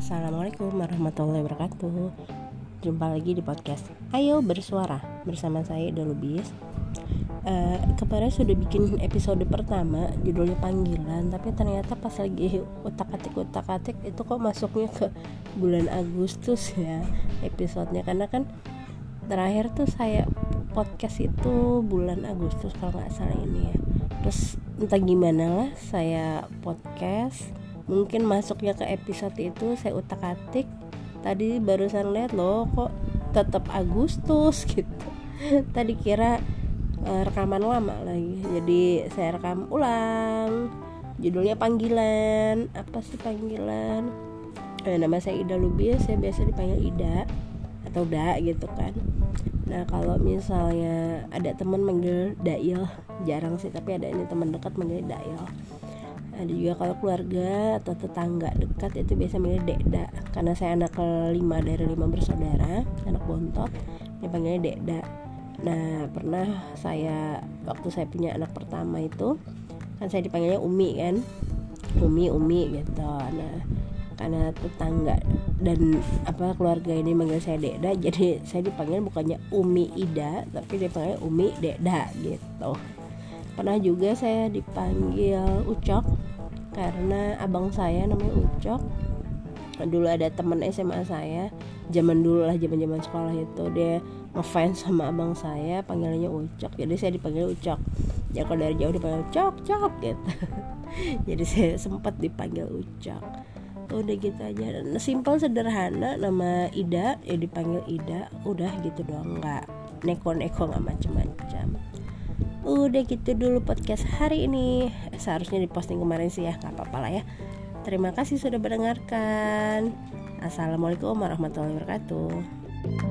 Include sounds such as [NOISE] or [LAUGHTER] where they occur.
Assalamualaikum warahmatullahi wabarakatuh. Jumpa lagi di podcast Ayo bersuara bersama saya Ida Lubis uh, Kemarin sudah bikin episode pertama Judulnya panggilan Tapi ternyata pas lagi utak-atik utak-atik Itu kok masuknya ke bulan Agustus ya Episodenya. Karena kan terakhir tuh saya podcast itu bulan Agustus kalau nggak salah ini ya. Terus entah gimana lah saya podcast mungkin masuknya ke episode itu saya utak atik tadi barusan lihat loh kok tetap Agustus [LAUGHS] gitu. Tadi kira uh, rekaman lama lagi. Jadi saya rekam ulang. Judulnya panggilan. Apa sih panggilan? Eh, nama saya Ida Lubis saya biasa dipanggil Ida atau Da gitu kan. Nah kalau misalnya ada teman manggil Dail jarang sih tapi ada ini teman dekat manggil Dail ada juga kalau keluarga atau tetangga dekat itu biasa milih Dekda karena saya anak kelima dari lima bersaudara anak bontot dipanggilnya Dekda nah pernah saya waktu saya punya anak pertama itu kan saya dipanggilnya Umi kan? Umi Umi gitu. Nah karena tetangga dan apa keluarga ini manggil saya Dekda [LAUGHS] jadi saya dipanggil bukannya Umi Ida tapi dipanggil Umi Dekda gitu. Pernah juga saya dipanggil Ucok karena abang saya namanya Ucok. Dulu ada teman SMA saya. Zaman dulu lah zaman zaman sekolah itu. Dia ngefans sama abang saya panggilannya Ucok. Jadi saya dipanggil Ucok. Ya kalau dari jauh dipanggil Cok Cok gitu. [LAUGHS] Jadi saya sempat dipanggil Ucok. Udah gitu aja. Simpel sederhana. Nama Ida ya dipanggil Ida. Udah gitu doang nggak neko-neko nggak macem-macem udah gitu dulu podcast hari ini. Seharusnya diposting kemarin sih ya nggak apa-apa lah ya. Terima kasih sudah mendengarkan. Assalamualaikum warahmatullahi wabarakatuh